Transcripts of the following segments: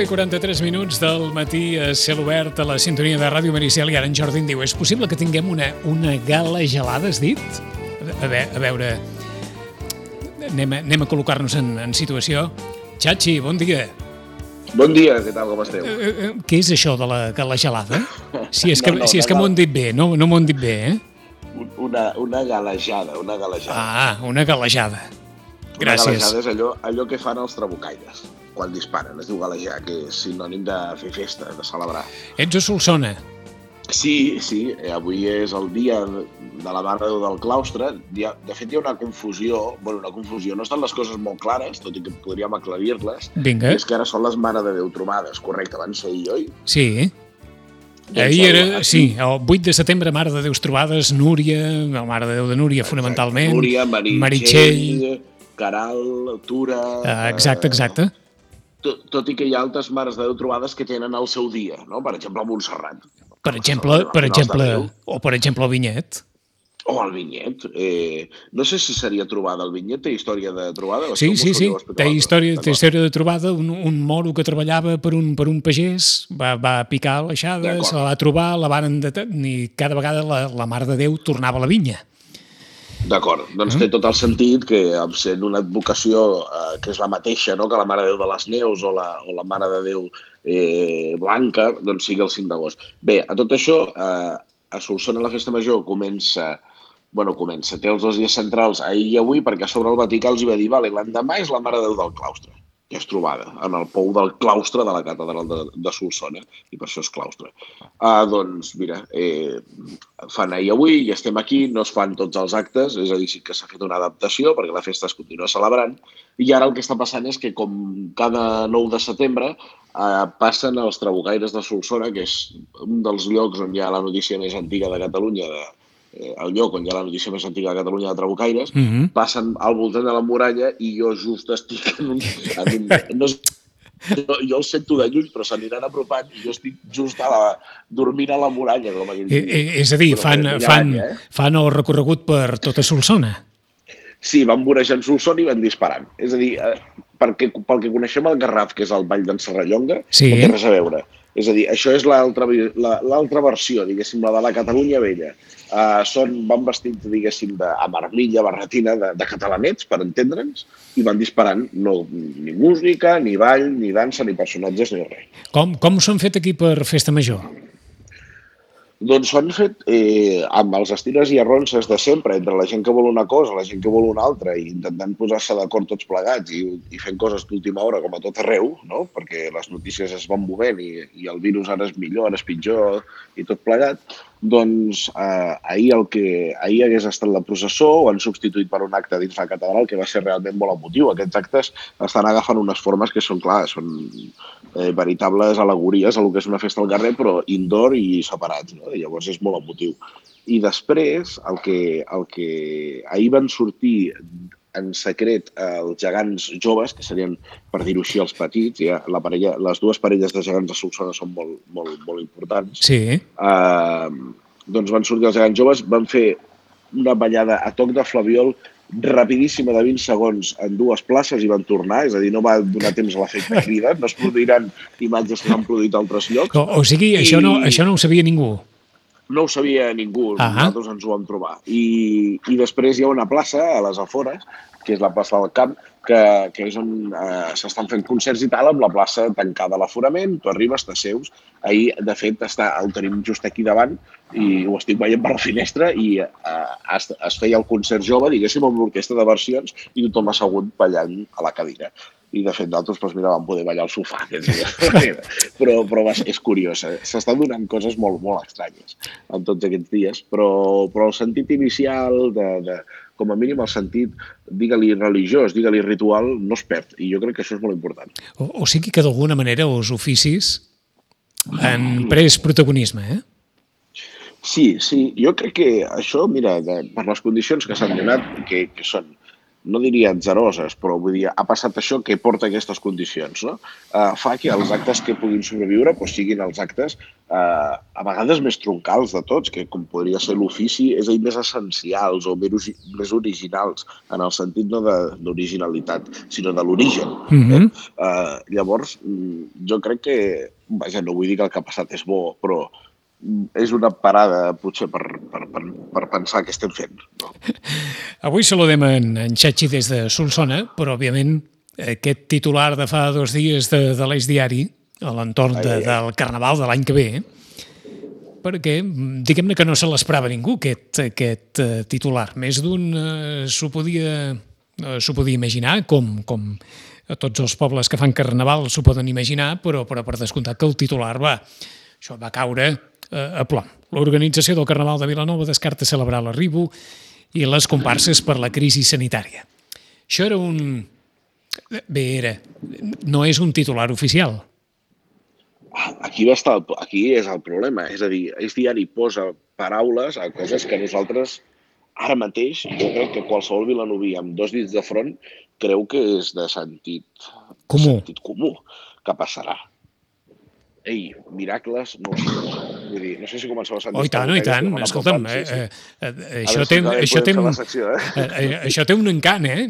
9 i 43 minuts del matí a cel obert a la sintonia de Ràdio Maricel i ara en Jordi diu és possible que tinguem una, una gala gelada, has dit? A, ve, a veure, anem a, anem a col·locar-nos en, en situació. Xachi, bon dia. Bon dia, què tal, com esteu? Eh, eh, què és això de la gala gelada? Si és que, No, no, si és que m'ho han dit bé, no, no m'ho han dit bé, eh? Una, una galejada, una galejada. Ah, una galejada. Una Gràcies. galejada és allò, allò que fan els trabucaires quan disparen. Es diu galejar, que és sinònim de fer festa, de celebrar. Ets a Solsona. Sí, sí, eh, avui és el dia de la Mare Déu del claustre. De fet, hi ha una confusió, bueno, una confusió, no estan les coses molt clares, tot i que podríem aclarir-les. Vinga. És que ara són les Mare de Déu trobades, correcte, van ser ahir, oi? Sí. Doncs Ahir era, sí, el 8 de setembre, Mare de Déus trobades, Núria, la Mare de Déu de Núria, fonamentalment. Núria, Meritxell, Meritxell. Caral, Tura... Ah, Exacte, exacte. Tot, tot i que hi ha altres mares de Déu trobades que tenen el seu dia, no? Per exemple, a Montserrat. Per exemple, per exemple, o per exemple el Vinyet. O el Vinyet. Eh, no sé si seria trobada el Vinyet, té història de trobada? Sí, sí, sí, té història, té història de trobada, un, un moro que treballava per un, per un pagès, va, va picar l'aixada, se la va trobar, la van i cada vegada la, la Mare de Déu tornava a la vinya. D'acord, doncs Mm. té tot el sentit que sent una advocació eh, que és la mateixa no? que la Mare de Déu de les Neus o la, o la Mare de Déu eh, Blanca, doncs sigui el 5 d'agost. Bé, a tot això, eh, a Solsona la festa major comença bueno, comença, té els dos dies centrals ahir i avui, perquè a sobre el Vaticà els hi va dir, vale, l'endemà és la Mare de Déu del claustre, que és trobada en el pou del claustre de la catedral de, de Solsona, i per això és claustre. Ah, doncs, mira, eh, fan ahir avui i estem aquí, no es fan tots els actes, és a dir, sí que s'ha fet una adaptació perquè la festa es continua celebrant, i ara el que està passant és que, com cada 9 de setembre, eh, passen els trabucaires de Solsona, que és un dels llocs on hi ha la notícia més antiga de Catalunya, de, eh, el lloc on hi ha la notícia més antiga de Catalunya de trabucaires, Mm -hmm. passen al voltant de la muralla i jo just estic en un... En un no, és- jo, jo el sento de lluny, però s'aniran apropant i jo estic just a la, dormint a la muralla, com aquell Eh, eh, és a dir, Però fan, ja fan, eh? fan el recorregut per tota Solsona. Sí, van vorejant Solsona i van disparant. És a dir, eh, perquè, pel que coneixem el Garraf, que és el Vall d'en Serrallonga, Sí. no té res a veure. És a dir, això és l'altra versió, diguéssim, la de la Catalunya vella. Uh, són, van vestits, diguéssim, de, amb armilla, barretina, de, de catalanets, per entendre'ns, i van disparant no, ni música, ni ball, ni dansa, ni personatges, ni res. Com, com s'han fet aquí per Festa Major? Doncs s'han fet eh, amb els estires i arronses de sempre, entre la gent que vol una cosa, la gent que vol una altra, i intentant posar-se d'acord tots plegats i, i fent coses d'última hora, com a tot arreu, no? perquè les notícies es van movent i, i el virus ara és millor, ara és pitjor i tot plegat, doncs eh, ahir, el que, ahir hagués estat la processó ho han substituït per un acte dins la catedral que va ser realment molt emotiu. Aquests actes estan agafant unes formes que són, clar, són eh, veritables alegories a lo que és una festa al carrer, però indoor i separats, no? I llavors és molt emotiu. I després, el que, el que ahir van sortir en secret eh, els gegants joves, que serien, per dir-ho així, els petits, ja, la parella, les dues parelles de gegants de Solsona són molt, molt, molt importants, Sí. eh, doncs van sortir els gegants joves, van fer una ballada a toc de flabiol rapidíssima de 20 segons en dues places i van tornar, és a dir, no va donar temps a l'efecte crida, no es produiran imatges que s'han produït a altres llocs. O, o sigui, I- això, no, això no ho sabia ningú. No ho sabia ningú, Ah. nosaltres ens ho vam trobar. I, I després hi ha una plaça a les afores, que és la plaça del Camp, que, que és on eh, s'estan fent concerts i tal, amb la plaça tancada a l'aforament, tu arribes, t'asseus. Ahir, de fet, està, el tenim just aquí davant i ho estic veient per la finestra i eh, es, es feia el concert jove, diguéssim, amb l'orquestra de versions i tothom assegut ballant a la cadira. I, de fet, d'altres, doncs, mira, van poder ballar al sofà. Però, però va, és curiós. eh? S'estan donant coses molt, molt estranyes en tots aquests dies, però, però el sentit inicial, de, de, com a mínim el sentit, digue-li religiós, digue-li ritual, no es perd. I jo crec que això és molt important. O, o sigui que d'alguna manera els oficis han pres protagonisme, eh? Sí, sí, jo crec que això, mira, de, per les condicions que s'han donat, que, que són no diria atzeroses, però vull dir, ha passat això que porta aquestes condicions, no? Uh, fa que els actes que puguin sobreviure doncs, siguin els actes uh, a vegades més troncals de tots, que com podria ser l'ofici, és a dir, més essencials o més, originals, en el sentit no d'originalitat, sinó de l'origen. Mm -hmm. eh? uh, llavors, jo crec que, vaja, no vull dir que el que ha passat és bo, però és una parada, potser, per, per, per, per pensar què estem fent. No? Avui saludem en, en Xachi des de Solsona, però, òbviament, aquest titular de fa dos dies de, de l'Eix Diari, a l'entorn de, del Carnaval de l'any que ve, perquè diguem-ne que no se l'esperava ningú, aquest, aquest uh, titular. Més d'un uh, s'ho podia, uh, podia imaginar, com, com a tots els pobles que fan Carnaval s'ho poden imaginar, però, però per descomptat que el titular va, això va caure eh, a plom. L'organització del Carnaval de Vilanova descarta celebrar l'arribo i les comparses per la crisi sanitària. Això era un... Bé, era... No és un titular oficial. Aquí, va estar, aquí és el problema. És a dir, és diari posa paraules a coses que nosaltres ara mateix, jo crec que qualsevol vilanoví amb dos dits de front creu que és de sentit comú, sentit comú que passarà ei, miracles, no ho sé. Vull dir, no sé si començava a sentir... Oh, i tant, i tant. Escolta'm, eh, eh, eh, això, té, això, té un, secció, eh? eh? Eh, això té un encant, eh?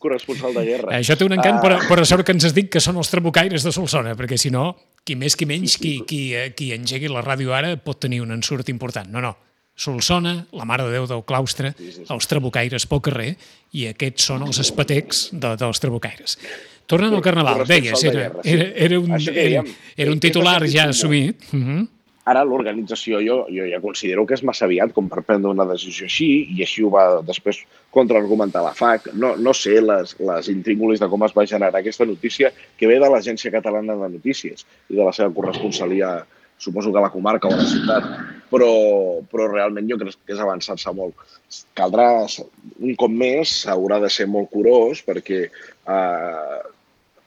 Corresponsal de guerra. Això té un encant, ah. però, però sort que ens has dit que són els trabucaires de Solsona, perquè si no, qui més qui menys, qui, qui, eh, qui engegui la ràdio ara pot tenir un ensurt important. No, no. Solsona, la Mare de Déu del Claustre, sí, sí, sí. els trabucaires pel carrer, i aquests són els espatecs de, dels trabucaires. Tornant al Carnaval, deies, era, era, era, un, era, era un titular ja assumit. Uh mhm. -huh. Ara l'organització jo, jo ja considero que és massa aviat com per prendre una decisió així, i així ho va després contraargumentar la FAC. No, no sé les, les intríngulis de com es va generar aquesta notícia que ve de l'Agència Catalana de Notícies i de la seva corresponsalia, suposo que a la comarca o a la ciutat, però, però realment jo crec que és avançar-se molt. Caldrà, un cop més, s'haurà de ser molt curós perquè eh,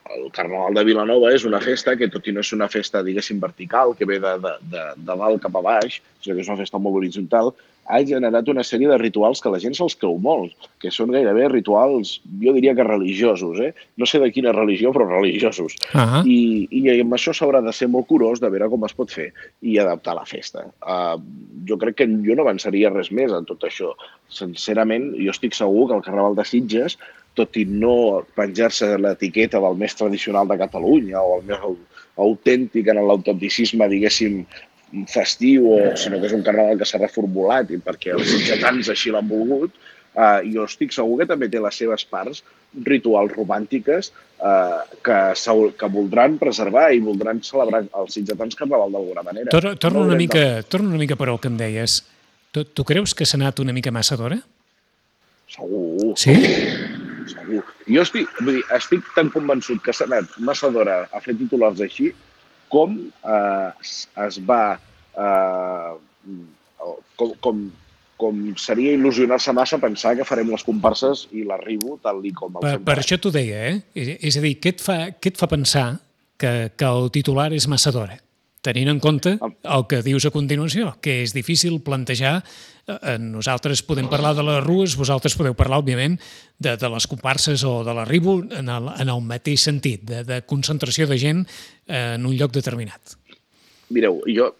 el Carnaval de Vilanova és una festa que, tot i no és una festa, diguéssim, vertical, que ve de, de, de, de dalt cap a baix, sinó que és una festa molt horitzontal, ha generat una sèrie de rituals que la gent se'ls creu molt, que són gairebé rituals, jo diria que religiosos, eh? No sé de quina religió, però religiosos. Uh -huh. I, I amb això s'haurà de ser molt curós de veure com es pot fer i adaptar la festa. Uh, jo crec que jo no avançaria res més en tot això. Sincerament, jo estic segur que el Carnaval de Sitges tot i no penjar-se l'etiqueta del més tradicional de Catalunya o el més autèntic en l'autenticisme, diguéssim, festiu, o, sinó que és un carnaval que s'ha reformulat i perquè els sitgetans així l'han volgut, eh, jo estic segur que també té les seves parts rituals romàntiques eh, que, que voldran preservar i voldran celebrar els sitgetans carnaval d'alguna manera. Torna, torna, una mica, torna una mica per al que em deies. Tu, tu creus que s'ha anat una mica massa d'hora? Segur. Sí? Segur. Jo estic, vull dir, estic tan convençut que s'ha anat massa d'hora a fer titulars així com eh, es va... Eh, com, com, com seria il·lusionar-se massa pensar que farem les comparses i l'arribo tal i com el Per, per això t'ho deia, eh? És a dir, què et fa, què et fa pensar que, que el titular és massa d'hora? Tenint en compte el que dius a continuació, que és difícil plantejar Eh, nosaltres podem parlar de les rues, vosaltres podeu parlar, òbviament, de, de les comparses o de l'arribo en, el, en el mateix sentit, de, de concentració de gent eh, en un lloc determinat. Mireu, jo,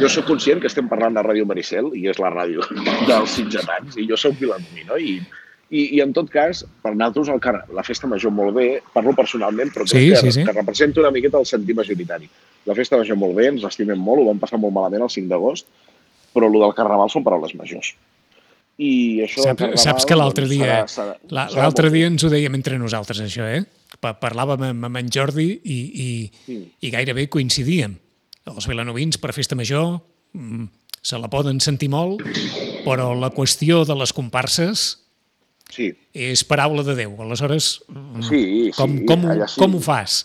jo sóc conscient que estem parlant de Ràdio Maricel i és la ràdio dels sitgetans i jo sóc vilanoví, no? I, i, I en tot cas, per nosaltres el car la festa major molt bé, parlo personalment, però crec sí, que, sí, sí. que representa una miqueta el sentit majoritari. La festa major molt bé, ens l'estimem molt, ho vam passar molt malament el 5 d'agost, però el del Carnaval són paraules majors. I això saps, carnaval, saps que l'altre doncs, dia, l'altre dia ens ho dèiem entre nosaltres, això, eh? Parlàvem amb, amb en Jordi i, i, sí. i gairebé coincidíem. Els vilanovins per festa major mm, se la poden sentir molt, però la qüestió de les comparses sí. és paraula de Déu. Aleshores, mm, sí, com, sí, com, sí. com ho fas?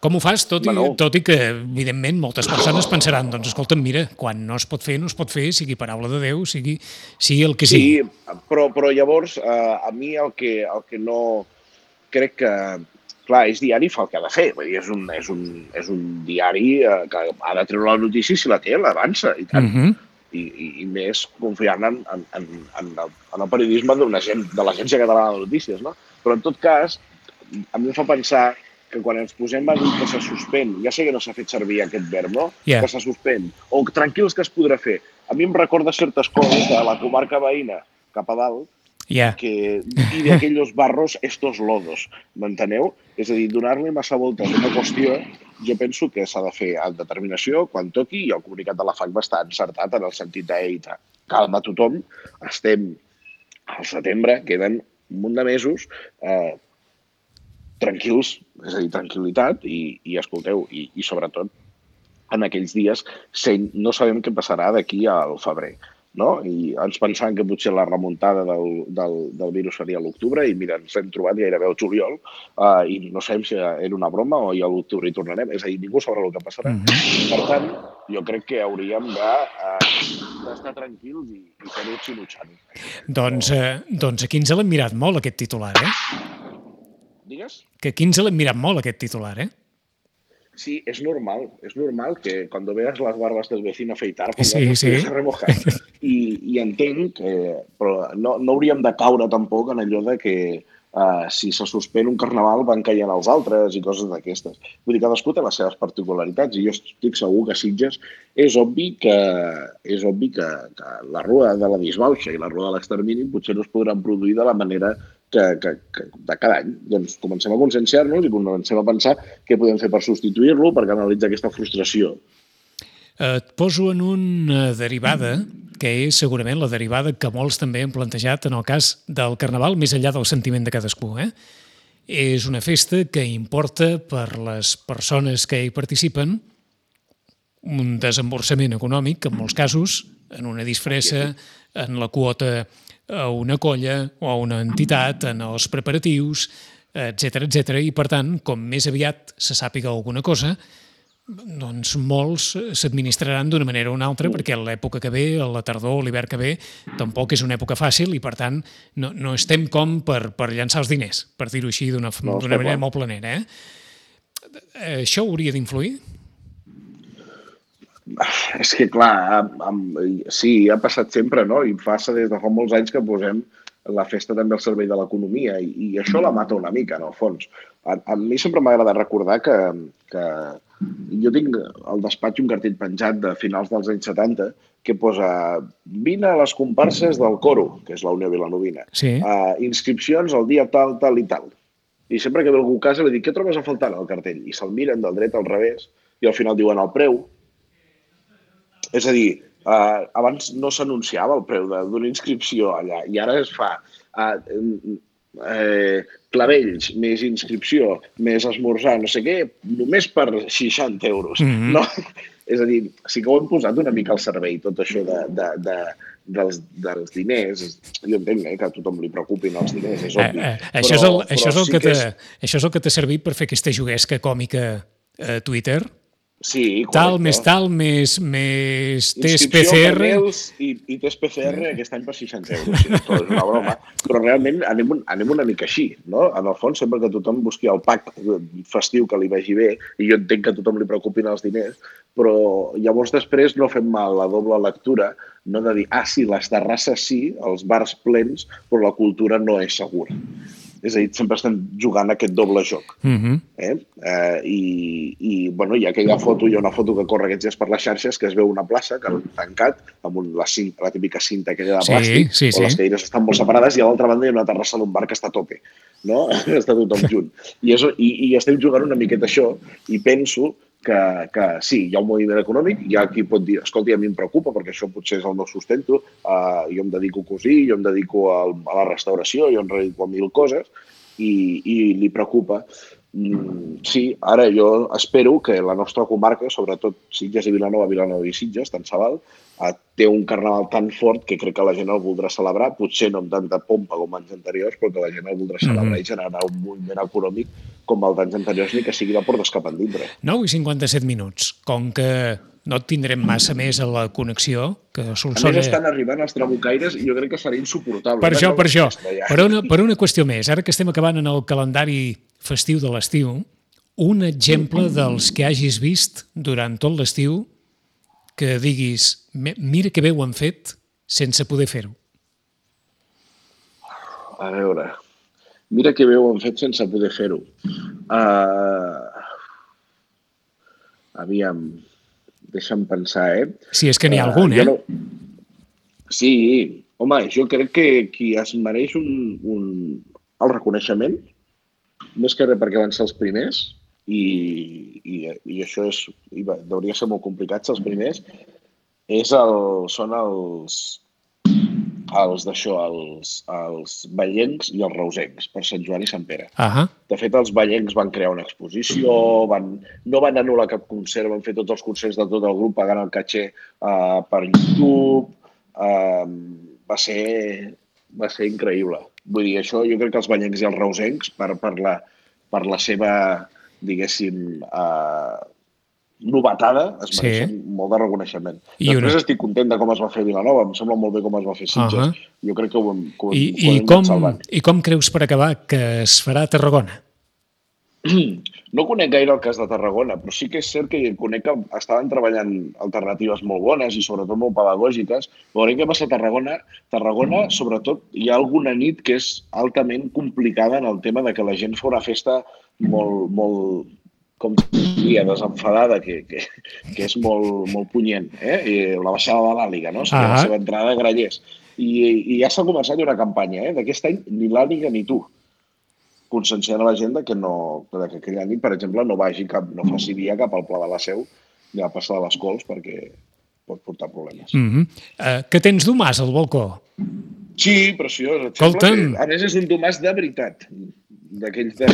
Com ho fas? Tot i, bueno, tot i que, evidentment, moltes persones pensaran, doncs, escolta, mira, quan no es pot fer, no es pot fer, sigui paraula de Déu, sigui, sigui el que sigui. Sí, però, però llavors, eh, a mi el que, el que no crec que... Clar, és diari fa el que ha de fer. Vull dir, és un, és un, és un diari eh, que ha de treure la notícia si la té, l'avança, i tant. Uh mhm. I, i, i més confiant en, en, en, en, el, en el periodisme d'una gent, de l'Agència Catalana de Notícies, no? Però en tot cas, a mi em fa pensar que quan ens posem a dir que se suspèn, ja sé que no s'ha fet servir aquest verb, no? Yeah. Que se suspèn, o tranquils que es podrà fer. A mi em recorda certes coses de la comarca veïna cap a dalt, Ja. que, i d'aquells barros estos lodos, m'enteneu? És a dir, donar-li massa voltes a una qüestió, jo penso que s'ha de fer amb determinació quan toqui i el comunicat de la FAC va estar encertat en el sentit d'ei, calma tothom, estem al setembre, queden un munt de mesos, eh, tranquils, és a dir, tranquil·litat i, i escolteu, i, i sobretot en aquells dies sen, no sabem què passarà d'aquí al febrer no? I ens pensàvem que potser la remuntada del, del, del virus seria a l'octubre i mira, ens hem trobat gairebé al juliol uh, i no sabem si era una broma o ja a l'octubre hi tornarem. És a dir, ningú sabrà el que passarà. Mm -hmm. Per tant, jo crec que hauríem d'estar uh, tranquils i, i fer-ho xinutxant. Doncs, eh, doncs aquí ens l'hem mirat molt, aquest titular, eh? Digues? Que aquí ens l'hem mirat molt, aquest titular, eh? Sí, es normal, es normal que cuando veas las barbas del vecino afeitar, pues sí. sí. remojar. I, I entenc que però no, no hauríem de caure tampoc en allò de que uh, si se suspèn un carnaval van caient els altres i coses d'aquestes. Vull dir, cadascú té les seves particularitats i jo estic segur que Sitges és obvi que, és obvi que, que la rua de la disbauxa i la rua de l'extermini potser no es podran produir de la manera que, que, que de cada any. Doncs comencem a conscienciar-nos i comencem a pensar què podem fer per substituir-lo, per canalitzar aquesta frustració. Et poso en una derivada que és segurament la derivada que molts també han plantejat en el cas del Carnaval, més enllà del sentiment de cadascú. Eh? És una festa que importa per les persones que hi participen un desemborsament econòmic, en molts casos, en una disfressa, en la quota a una colla o a una entitat, en els preparatius, etc etc. i per tant, com més aviat se sàpiga alguna cosa, doncs molts s'administraran d'una manera o una altra perquè l'època que ve, la tardor o l'hivern que ve, tampoc és una època fàcil i per tant no, no estem com per, per llançar els diners, per dir-ho així d'una No, manera clar. molt planera. Eh? Això hauria d'influir? És que, clar, amb, amb, sí, ha passat sempre, no? I passa des de fa molts anys que posem la festa també al servei de l'economia i, i això la mata una mica, en el fons. A, a mi sempre m'agrada recordar que, que jo tinc al despatx un cartell penjat de finals dels anys 70 que posa vine a les comparses del coro, que és la Unió Vilanovina. Sí. Uh, inscripcions el dia tal, tal i tal. I sempre que ve algú a casa li dic, què trobes a faltar al cartell? I se'l miren del dret al revés i al final diuen el preu. És a dir, uh, abans no s'anunciava el preu de- d'una inscripció allà i ara es fa uh, eh, clavells, més inscripció, més esmorzar, no sé què, només per 60 euros. Mhm. no? És a dir, sí que ho hem posat una mica al servei, tot això de, de, de, dels, dels diners. Jo entenc eh, que a tothom li preocupin els diners, és Eh, obvi. eh, això, és el, això, és el sí que és- això és el que t'ha servit per fer aquesta juguesca còmica a Twitter? Sí, Tal, correcte. més tal, més, més test PCR... I, i test PCR aquest any per 60 euros. Sí, és una broma. Però realment anem, un- anem una mica així, no? En el fons, sempre que tothom busqui el pack festiu que li vagi bé, i jo entenc que a tothom li preocupin els diners, però llavors després no fem mal la doble lectura, no de dir, ah, sí, les terrasses sí, els bars plens, però la cultura no és segura. És a dir, sempre estem jugant aquest doble joc. Mm -hmm. Eh? Eh, i, I, bueno, hi ha aquella foto, hi ha una foto que corre aquests dies per les xarxes que es veu una plaça que han tancat amb un, la, cinta, la típica cinta aquella de Sí, plàstic, sí, sí. on les cadires estan molt separades i a l'altra banda hi ha una terrassa d'un bar que està a tope. No? està tothom junt. I, és, i, I estem jugant una miqueta això i penso que, que sí, hi ha un moviment econòmic, hi ha qui pot dir, escolti, a mi em preocupa perquè això potser és el meu sustento, uh, jo em dedico a cosir, jo em dedico a, a la restauració, jo em dedico a mil coses, i, i li preocupa. Mm, sí, ara jo espero que la nostra comarca, sobretot Sitges i Vilanova, Vilanova i Sitges, tant se val, eh, té un carnaval tan fort que crec que la gent el voldrà celebrar, potser no amb tanta pompa com anys anteriors, però que la gent el voldrà celebrar Mhm. i generar un moviment econòmic com el d'anys anteriors, ni que sigui de portes cap endintre. 9 i 57 minuts. Com que no tindrem massa més a la connexió, que A més, Solsona... estan arribant els trabucaires i jo crec que serà insuportable. Per això, per això. Per una, per una qüestió més, ara que estem acabant en el calendari festiu de l'estiu, un exemple dels que hagis vist durant tot l'estiu que diguis mira que bé ho han fet sense poder fer-ho? A veure, mira que bé ho han fet sense poder fer-ho. Uh, aviam, deixa'm pensar, eh? Si és que n'hi ha uh, algun, eh? No... Sí, home, jo crec que qui es mereix un, un, el reconeixement, més que res perquè van ser els primers, i, i, i això és, i va, hauria ser molt complicat ser els primers, és el, són els, els d'això, els, els ballencs i els reusencs, per Sant Joan i Sant Pere. Uh -huh. De fet, els ballencs van crear una exposició, van, no van anul·lar cap concert, van fer tots els concerts de tot el grup pagant el caché uh, per YouTube. Uh, va, ser, va ser increïble. Vull dir, això jo crec que els ballencs i els reusencs, per, per, la, per la seva, diguéssim, uh, novetada, es mereixen sí. molt de reconeixement. I Després una... estic content de com es va fer Vilanova, em sembla molt bé com es va fer Sitges. Uh -huh. Jo crec que ho hem, que ho, I, ho hem i com, salvant. I com creus, per acabar, que es farà a Tarragona? No conec gaire el cas de Tarragona, però sí que és cert que conec que estaven treballant alternatives molt bones i sobretot molt pedagògiques. Veurem què passa a Tarragona. Tarragona, sobretot, hi ha alguna nit que és altament complicada en el tema de que la gent fa una festa molt, molt, com diria, desenfadada, que, que, que és molt, molt punyent, eh? I la baixada de l'Àliga, no? Ah la seva entrada a Grallers. I, I ja s'ha començat una campanya, eh? D'aquest any, ni l'Àliga ni tu conscienciant a la gent que, no, que aquella nit, per exemple, no vagi cap, no faci via cap al Pla de la Seu ni a passar de les Cols perquè pot portar problemes. Mm -hmm. uh, què tens domàs al balcó? Sí, preciós. Escolta'm. Que, a més, és un domàs de veritat d'aquells de...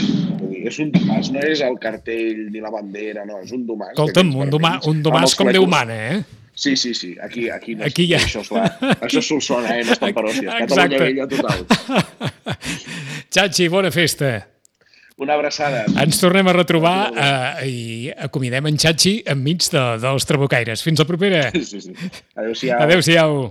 És un domàs, no és el cartell ni la bandera, no, és un domàs. Escolta'm, un, domà, un domàs com Déu mana, eh? Sí, sí, sí, aquí, aquí, no aquí ja. això és, la, això és Solsona, eh? no per hòsties. Catalunya vella total. Txachi, bona festa. Una abraçada. Ens tornem a retrobar eh, i acomidem en Xachi enmig de, dels trabucaires. Fins la propera. Sí, sí. Adéu-siau. Adéu-siau.